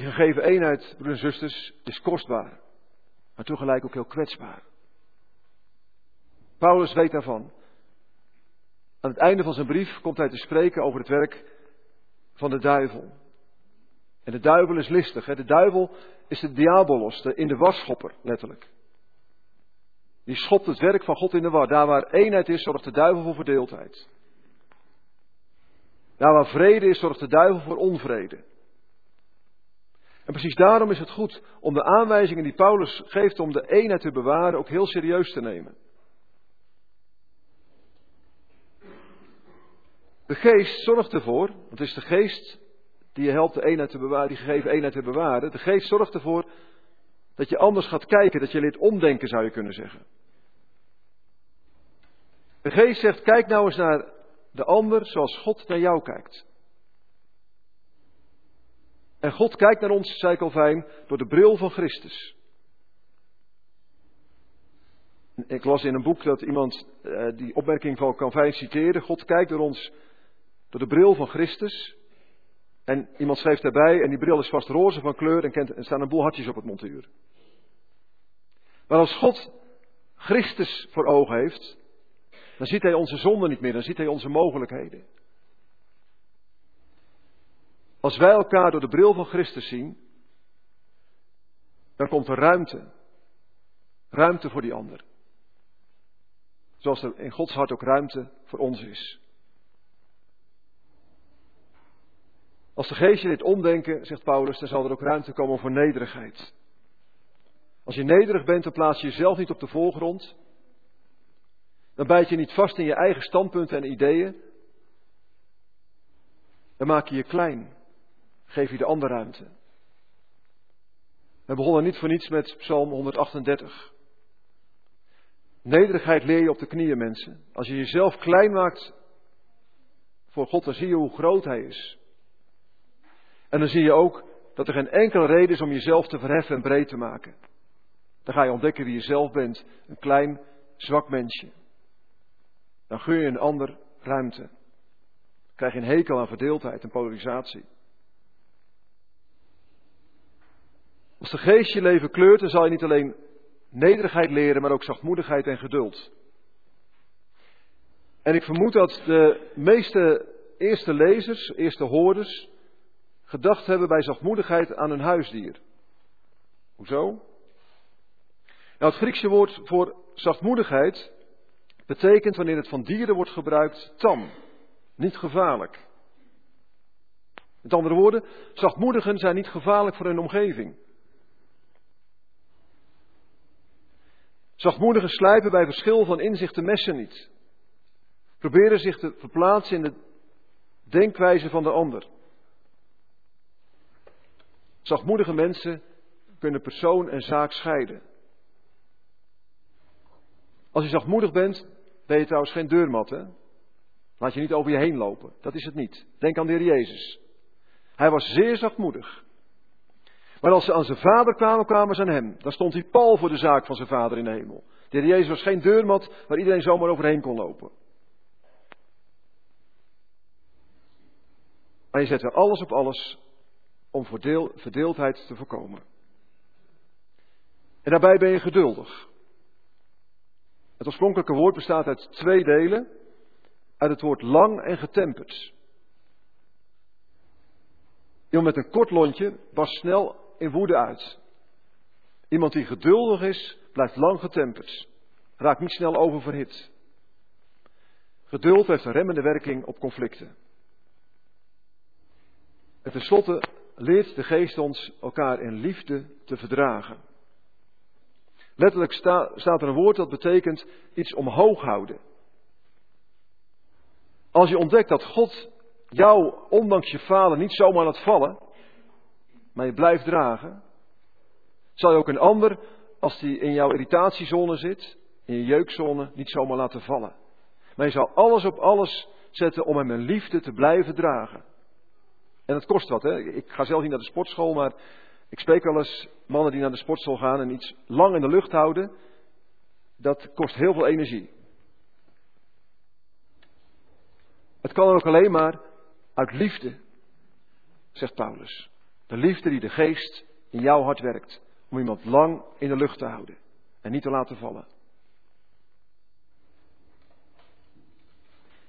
Die gegeven eenheid, broeders en zusters, is kostbaar, maar tegelijk ook heel kwetsbaar. Paulus weet daarvan. Aan het einde van zijn brief komt hij te spreken over het werk van de duivel. En de duivel is listig. Hè? De duivel is de diabolos, de in de wasschopper, letterlijk. Die schopt het werk van God in de war. Daar waar eenheid is, zorgt de duivel voor verdeeldheid. Daar waar vrede is, zorgt de duivel voor onvrede. En precies daarom is het goed om de aanwijzingen die Paulus geeft om de eenheid te bewaren ook heel serieus te nemen. De geest zorgt ervoor, want het is de geest die je helpt de eenheid te bewaren, die gegeven eenheid te bewaren. De geest zorgt ervoor dat je anders gaat kijken, dat je leert omdenken zou je kunnen zeggen. De geest zegt, kijk nou eens naar de ander zoals God naar jou kijkt. En God kijkt naar ons, zei Calvijn, door de bril van Christus. Ik las in een boek dat iemand eh, die opmerking van Calvijn citeerde. God kijkt door ons door de bril van Christus. En iemand schreef daarbij, en die bril is vast roze van kleur en er staan een boel hartjes op het montuur. Maar als God Christus voor ogen heeft, dan ziet hij onze zonden niet meer, dan ziet hij onze mogelijkheden. Als wij elkaar door de bril van Christus zien, dan komt er ruimte. Ruimte voor die ander. Zoals er in Gods hart ook ruimte voor ons is. Als de geestje dit omdenken, zegt Paulus, dan zal er ook ruimte komen voor nederigheid. Als je nederig bent, dan plaats je jezelf niet op de voorgrond. Dan bijt je niet vast in je eigen standpunten en ideeën. Dan maak je je klein. Geef je de ander ruimte. We begonnen niet voor niets met Psalm 138. Nederigheid leer je op de knieën, mensen. Als je jezelf klein maakt voor God, dan zie je hoe groot Hij is. En dan zie je ook dat er geen enkele reden is om jezelf te verheffen en breed te maken. Dan ga je ontdekken wie je zelf bent, een klein, zwak mensje. Dan gun je een ander ruimte. Dan krijg je een hekel aan verdeeldheid en polarisatie. Als de geest je leven kleurt, dan zal je niet alleen nederigheid leren, maar ook zachtmoedigheid en geduld. En ik vermoed dat de meeste eerste lezers, eerste hoorders, gedacht hebben bij zachtmoedigheid aan hun huisdier. Hoezo? Nou, het Griekse woord voor zachtmoedigheid betekent, wanneer het van dieren wordt gebruikt, tam, niet gevaarlijk. Met andere woorden, zachtmoedigen zijn niet gevaarlijk voor hun omgeving. Zachtmoedigen slijpen bij verschil van inzicht de messen niet. Proberen zich te verplaatsen in de denkwijze van de ander. Zachtmoedige mensen kunnen persoon en zaak scheiden. Als je zachtmoedig bent, ben je trouwens geen deurmat, hè? Laat je niet over je heen lopen. Dat is het niet. Denk aan de Heer Jezus. Hij was zeer zachtmoedig. Maar als ze aan zijn vader kwamen, kwamen ze aan hem. Dan stond hij pal voor de zaak van zijn vader in de hemel. De Heer Jezus was geen deurmat waar iedereen zomaar overheen kon lopen. Maar je zette alles op alles om verdeeldheid te voorkomen. En daarbij ben je geduldig. Het oorspronkelijke woord bestaat uit twee delen. Uit het woord lang en getemperd. Iemand met een kort lontje barst snel in woede uit. Iemand die geduldig is, blijft lang getemperd. Raakt niet snel oververhit. Geduld heeft een remmende werking op conflicten. En tenslotte leert de geest ons elkaar in liefde te verdragen. Letterlijk staat er een woord dat betekent iets omhoog houden. Als je ontdekt dat God jou, ondanks je falen, niet zomaar laat vallen, maar je blijft dragen, zal je ook een ander, als die in jouw irritatiezone zit, in je jeukzone, niet zomaar laten vallen. Maar je zal alles op alles zetten om hem in liefde te blijven dragen. En het kost wat, hè. Ik ga zelf niet naar de sportschool, maar ik spreek wel eens mannen die naar de sportschool gaan en iets lang in de lucht houden. Dat kost heel veel energie. Het kan ook alleen maar uit liefde, zegt Paulus. De liefde die de geest in jouw hart werkt. Om iemand lang in de lucht te houden en niet te laten vallen.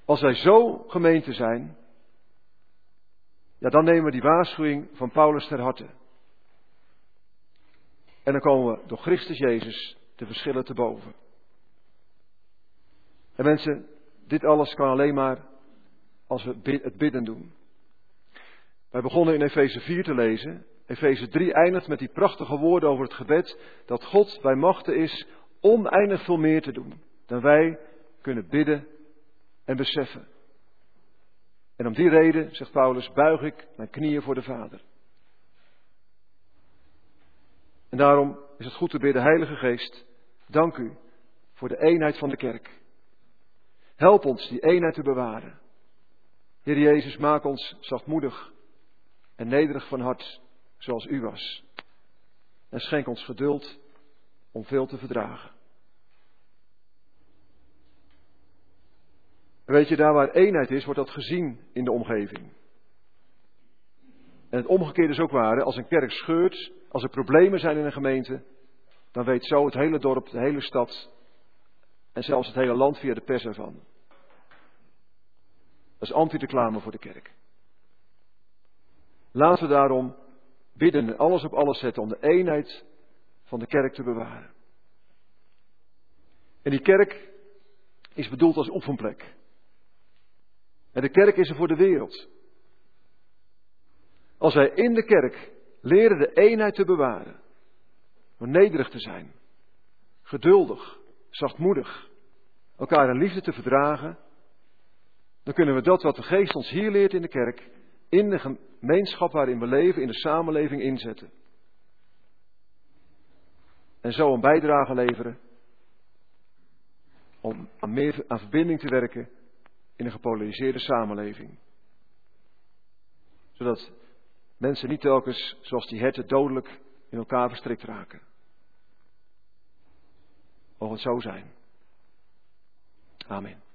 Als wij zo gemeente zijn, ja, dan nemen we die waarschuwing van Paulus ter harte. En dan komen we door Christus Jezus de verschillen te boven. En mensen, dit alles kan alleen maar als we het bidden doen. Wij begonnen in Efeze 4 te lezen. Efeze 3 eindigt met die prachtige woorden over het gebed dat God bij machten is oneindig veel meer te doen dan wij kunnen bidden en beseffen. En om die reden, zegt Paulus, buig ik mijn knieën voor de Vader. En daarom is het goed te bidden, Heilige Geest, dank u voor de eenheid van de kerk. Help ons die eenheid te bewaren. Heer Jezus, maak ons zachtmoedig en nederig van hart, zoals u was. En schenk ons geduld om veel te verdragen. weet je, daar waar eenheid is, wordt dat gezien in de omgeving. En het omgekeerde is ook waar. Als een kerk scheurt, als er problemen zijn in een gemeente, dan weet zo het hele dorp, de hele stad en zelfs het hele land via de pers ervan. Dat is anti-reclame voor de kerk. Laten we daarom bidden en alles op alles zetten om de eenheid van de kerk te bewaren. En die kerk is bedoeld als oefenplek. En de kerk is er voor de wereld. Als wij in de kerk leren de eenheid te bewaren, door nederig te zijn, geduldig, zachtmoedig, elkaar in liefde te verdragen, dan kunnen we dat wat de geest ons hier leert in de kerk, in de gemeenschap waarin we leven, in de samenleving inzetten. En zo een bijdrage leveren om aan, meer, aan verbinding te werken in een gepolariseerde samenleving. Zodat mensen niet telkens, zoals die herten, dodelijk in elkaar verstrikt raken. Mogen het zo zijn. Amen.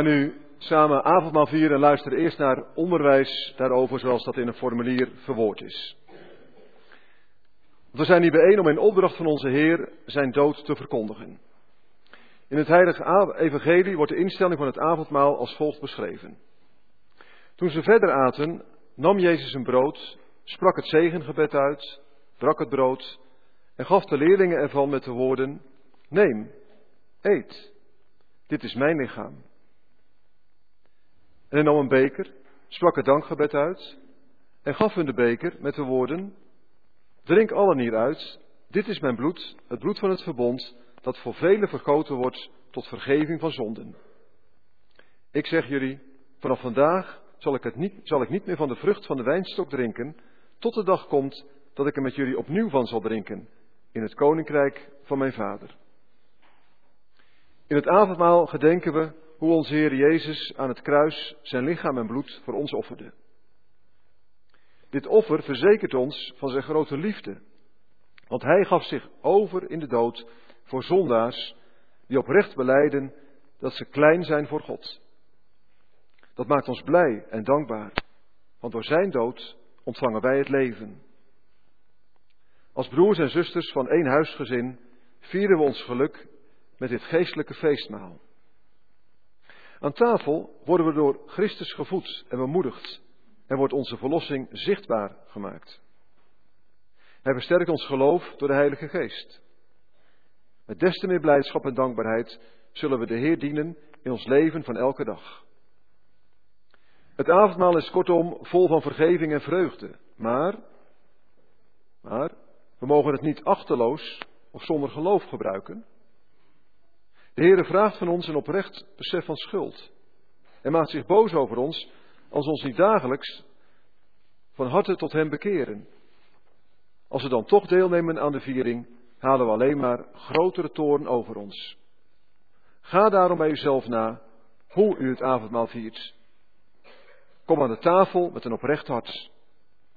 Gaan nu samen avondmaal vieren en luisteren eerst naar onderwijs daarover zoals dat in een formulier verwoord is. We zijn hier bijeen om in opdracht van onze Heer zijn dood te verkondigen. In het heilige evangelie wordt de instelling van het avondmaal als volgt beschreven. Toen ze verder aten, nam Jezus een brood, sprak het zegengebed uit, brak het brood en gaf de leerlingen ervan met de woorden, neem, eet, dit is mijn lichaam. En hij nam een beker, sprak het dankgebed uit en gaf hun de beker met de woorden, drink allen hieruit, dit is mijn bloed, het bloed van het verbond, dat voor velen vergoten wordt tot vergeving van zonden. Ik zeg jullie, vanaf vandaag zal ik, het niet, zal ik niet meer van de vrucht van de wijnstok drinken, tot de dag komt dat ik er met jullie opnieuw van zal drinken, in het koninkrijk van mijn Vader. In het avondmaal gedenken we hoe onze Heer Jezus aan het kruis zijn lichaam en bloed voor ons offerde. Dit offer verzekert ons van zijn grote liefde, want hij gaf zich over in de dood voor zondaars die oprecht beleiden dat ze klein zijn voor God. Dat maakt ons blij en dankbaar, want door zijn dood ontvangen wij het leven. Als broers en zusters van één huisgezin vieren we ons geluk met dit geestelijke feestmaal. Aan tafel worden we door Christus gevoed en bemoedigd en wordt onze verlossing zichtbaar gemaakt. Hij versterkt ons geloof door de Heilige Geest. Met des te meer blijdschap en dankbaarheid zullen we de Heer dienen in ons leven van elke dag. Het avondmaal is kortom vol van vergeving en vreugde, maar, maar we mogen het niet achterloos of zonder geloof gebruiken. De Heere vraagt van ons een oprecht besef van schuld. En maakt zich boos over ons als we ons niet dagelijks van harte tot Hem bekeren. Als we dan toch deelnemen aan de viering, halen we alleen maar grotere toorn over ons. Ga daarom bij uzelf na hoe u het avondmaal viert. Kom aan de tafel met een oprecht hart.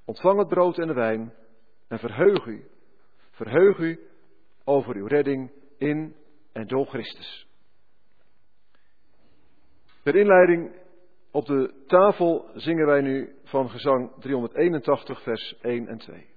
Ontvang het brood en de wijn en verheug u. Verheug u over uw redding in en door Christus. Per inleiding op de tafel zingen wij nu van gezang 381, vers 1 en 2.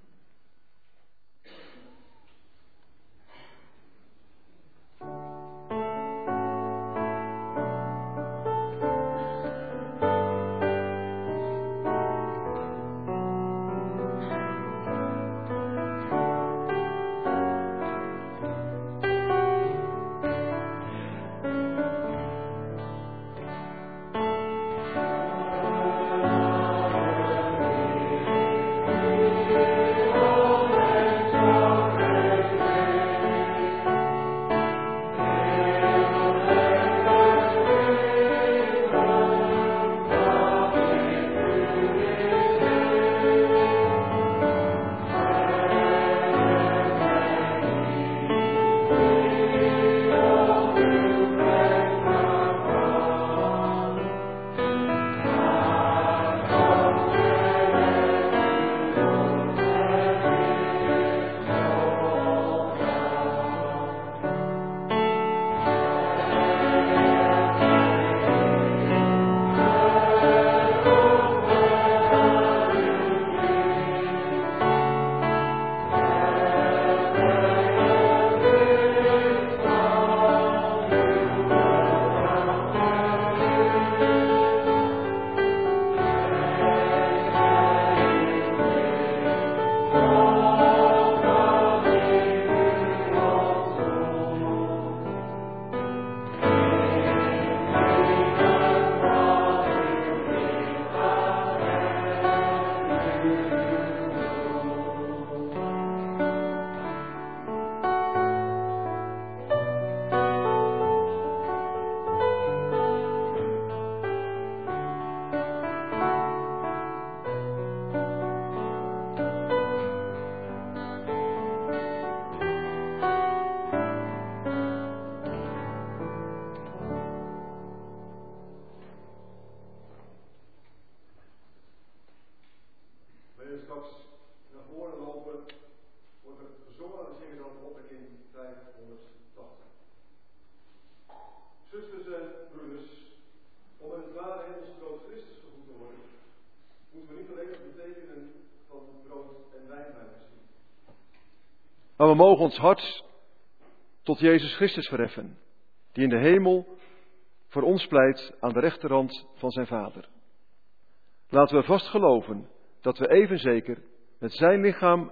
Maar we mogen ons hart tot Jezus Christus verheffen, die in de hemel voor ons pleit aan de rechterhand van zijn Vader. Laten we vast geloven dat we even zeker met zijn lichaam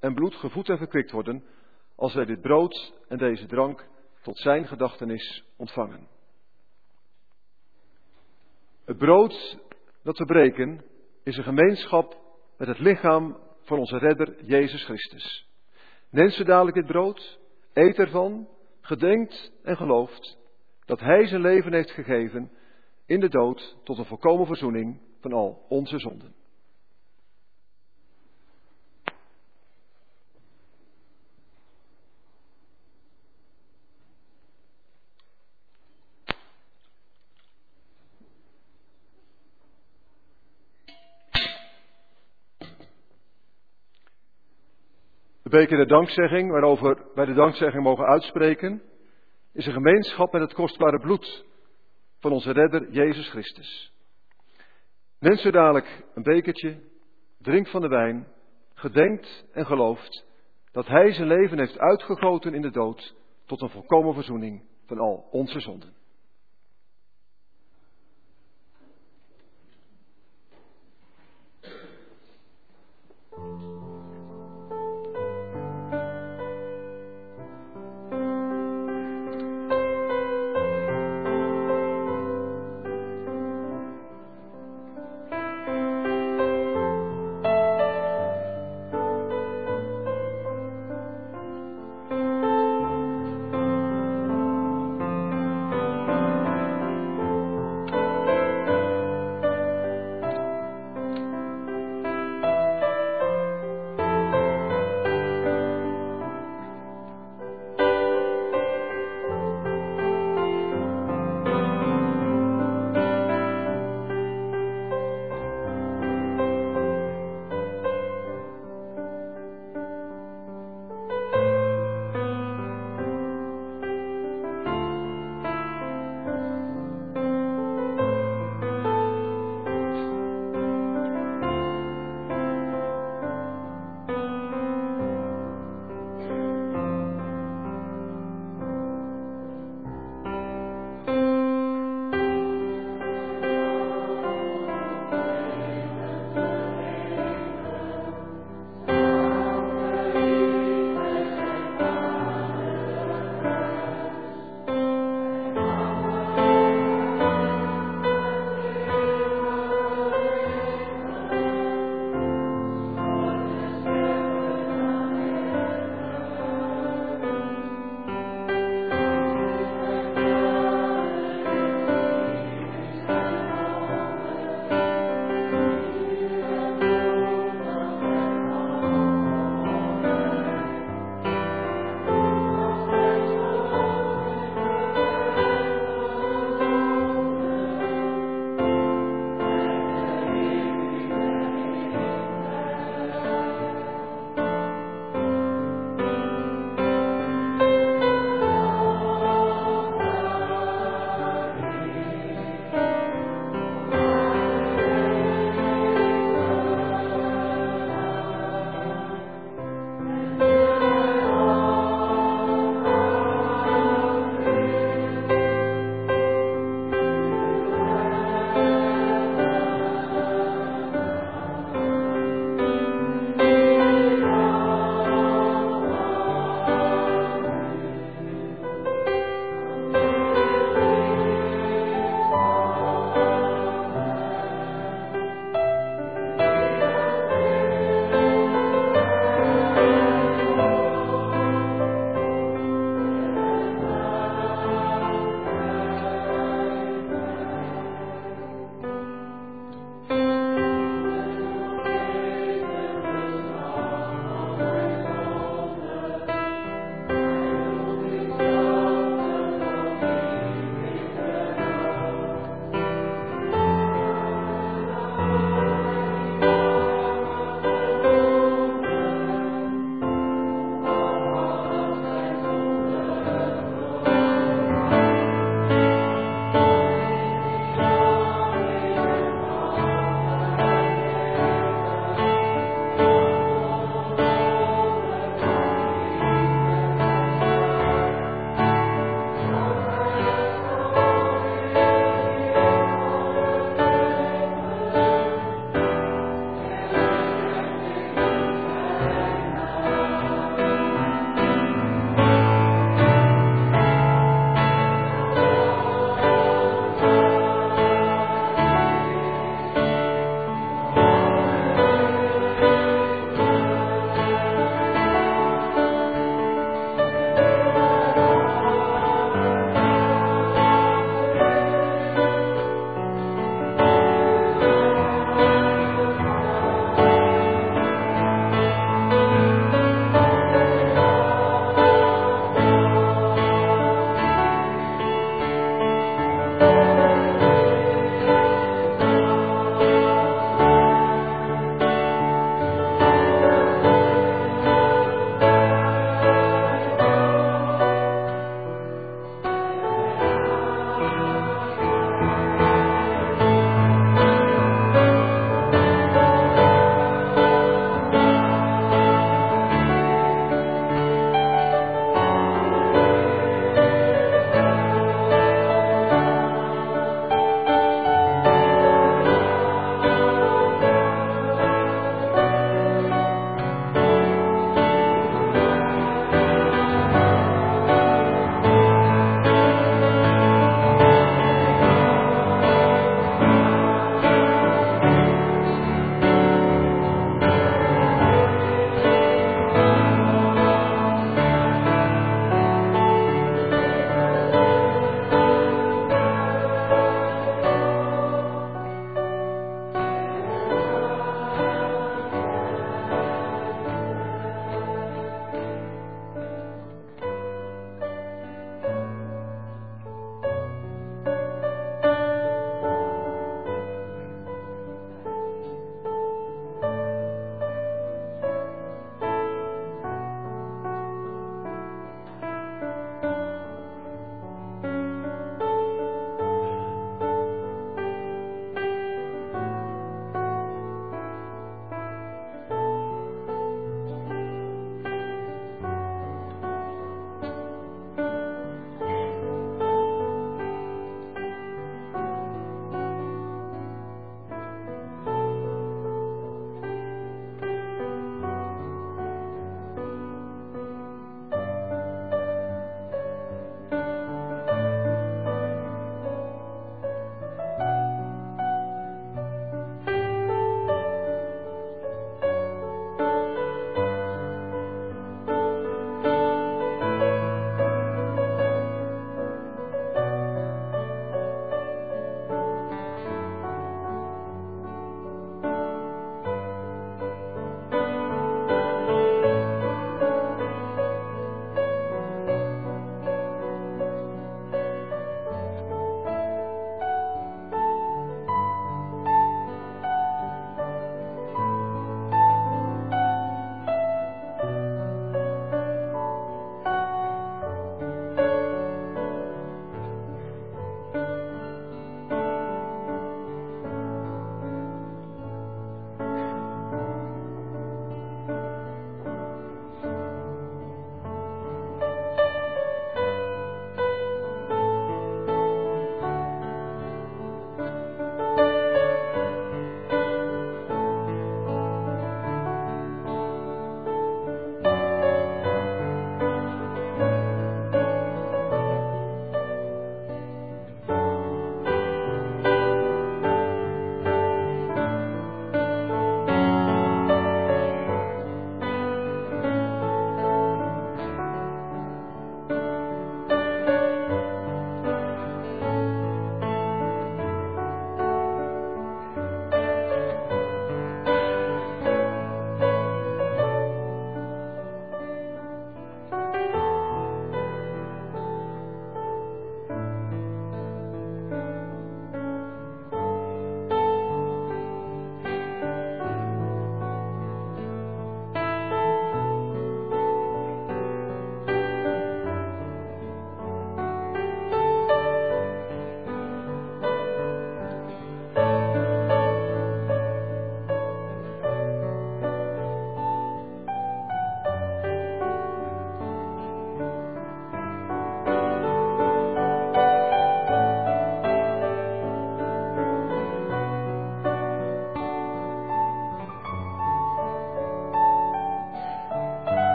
en bloed gevoed en verkwikt worden, als wij dit brood en deze drank tot zijn gedachtenis ontvangen. Het brood dat we breken is een gemeenschap met het lichaam van onze redder Jezus Christus. Neemt ze dadelijk dit brood, eet ervan, gedenkt en gelooft dat Hij zijn leven heeft gegeven in de dood tot een volkomen verzoening van al onze zonden. Beker de dankzegging, waarover wij de dankzegging mogen uitspreken, is een gemeenschap met het kostbare bloed van onze redder Jezus Christus. Neemt zo dadelijk een bekertje, drinkt van de wijn, gedenkt en gelooft dat Hij zijn leven heeft uitgegoten in de dood tot een volkomen verzoening van al onze zonden.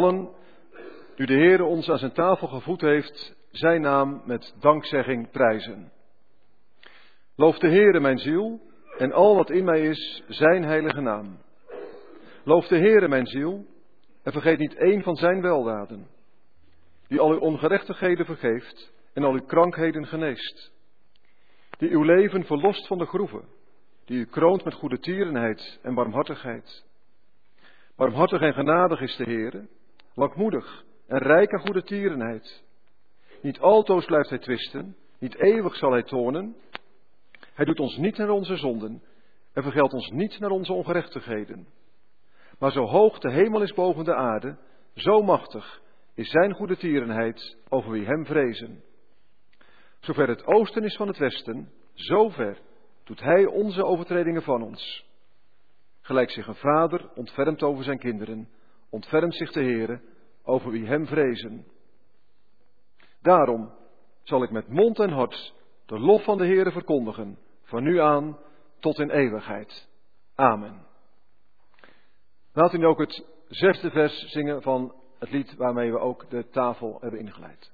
Allen, nu de Heer ons aan zijn tafel gevoed heeft, zijn naam met dankzegging prijzen. Loof de Heere mijn ziel en al wat in mij is, zijn heilige naam. Loof de Heere mijn ziel en vergeet niet één van zijn weldaden, die al uw ongerechtigheden vergeeft en al uw krankheden geneest, die uw leven verlost van de groeven, die u kroont met goede tierenheid en barmhartigheid. Barmhartig en genadig is de Heere, langmoedig en rijk aan goede tierenheid. Niet altoos blijft hij twisten, niet eeuwig zal hij tonen. Hij doet ons niet naar onze zonden en vergeldt ons niet naar onze ongerechtigheden. Maar zo hoog de hemel is boven de aarde, zo machtig is zijn goede tierenheid over wie hem vrezen. Zover het oosten is van het westen, zo ver doet hij onze overtredingen van ons. Gelijk zich een vader ontfermt over zijn kinderen, ontfermt zich de Heere over wie hem vrezen. Daarom zal ik met mond en hart de lof van de Heere verkondigen, van nu aan tot in eeuwigheid. Amen. Laat u nu ook het zesde vers zingen van het lied waarmee we ook de tafel hebben ingeleid.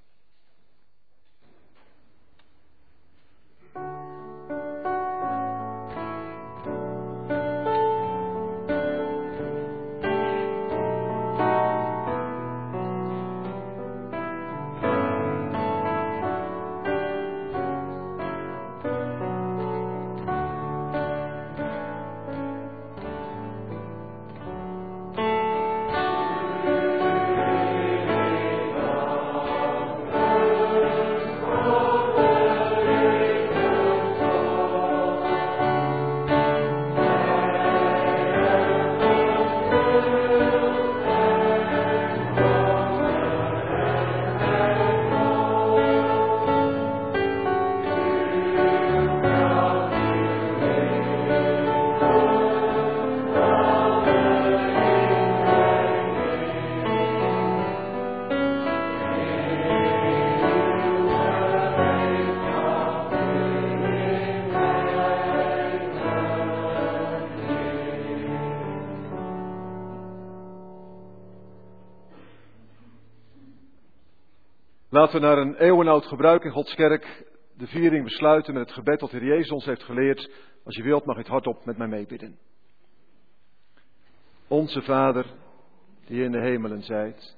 Laten we naar een eeuwenoud gebruik in Gods kerk de viering besluiten met het gebed dat de Heer Jezus ons heeft geleerd. Als je wilt mag je het hardop met mij meebidden. Onze Vader, die in de hemelen zijt,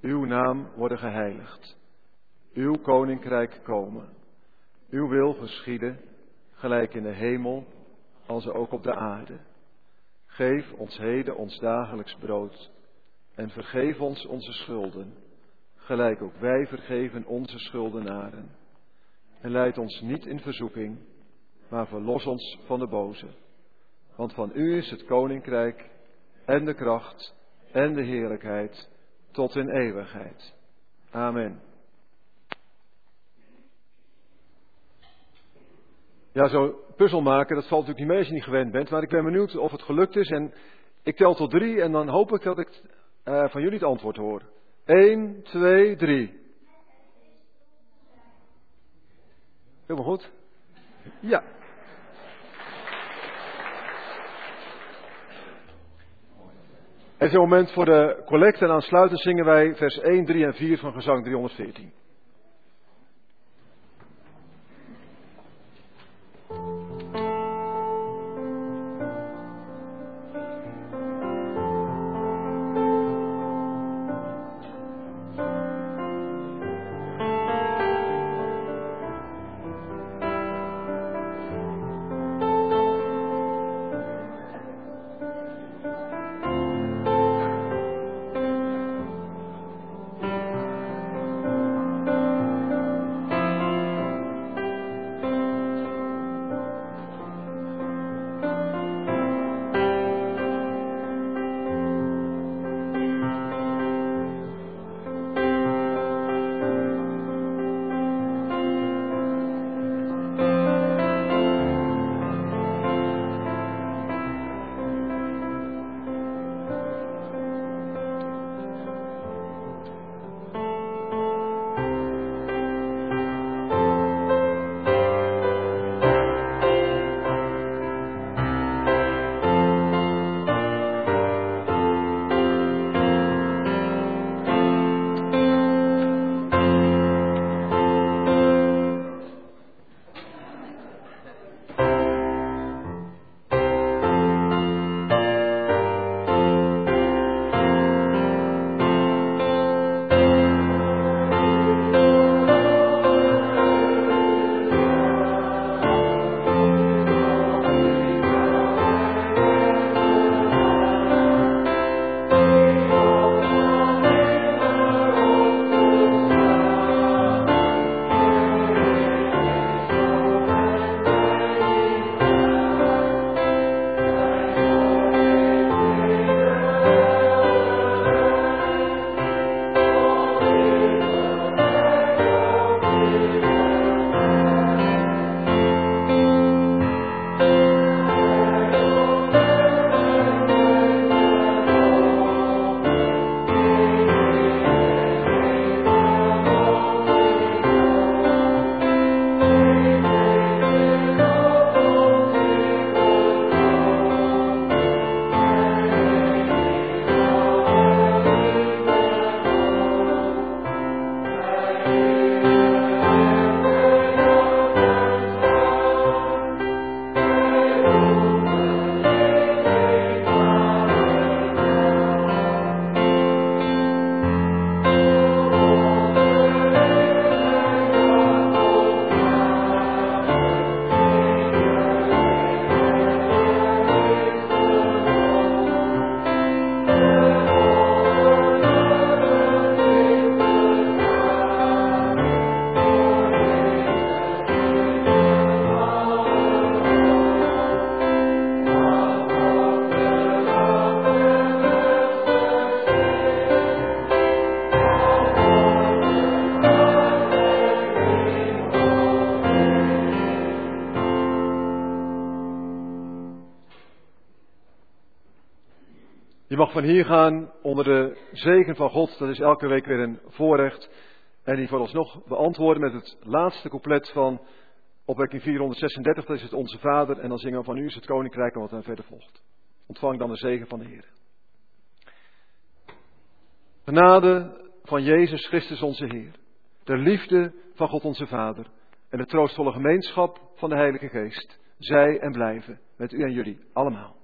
uw naam worden geheiligd. Uw koninkrijk komen. Uw wil geschieden, gelijk in de hemel, als ook op de aarde. Geef ons heden ons dagelijks brood en vergeef ons onze schulden gelijk ook wij vergeven onze schuldenaren. En leid ons niet in verzoeking, maar verlos ons van de boze. Want van u is het koninkrijk en de kracht en de heerlijkheid tot in eeuwigheid. Amen. Ja, zo puzzel maken, dat valt natuurlijk niet mee als je niet gewend bent. Maar ik ben benieuwd of het gelukt is. En ik tel tot drie en dan hoop ik dat ik uh, van jullie het antwoord hoor. 1, 2, 3. Helemaal goed? Ja. Is een moment voor de collecte en aansluitend zingen wij vers 1, 3 en 4 van gezang 314. Van hier gaan onder de zegen van God. Dat is elke week weer een voorrecht. En die vooralsnog beantwoorden met het laatste couplet van opwekking 436. Dat is het Onze Vader. En dan zingen we van u is het koninkrijk en wat dan verder volgt. Ontvang dan de zegen van de Heer. Genade van Jezus Christus onze Heer. De liefde van God onze Vader. En de troostvolle gemeenschap van de Heilige Geest. Zij en blijven met u en jullie allemaal.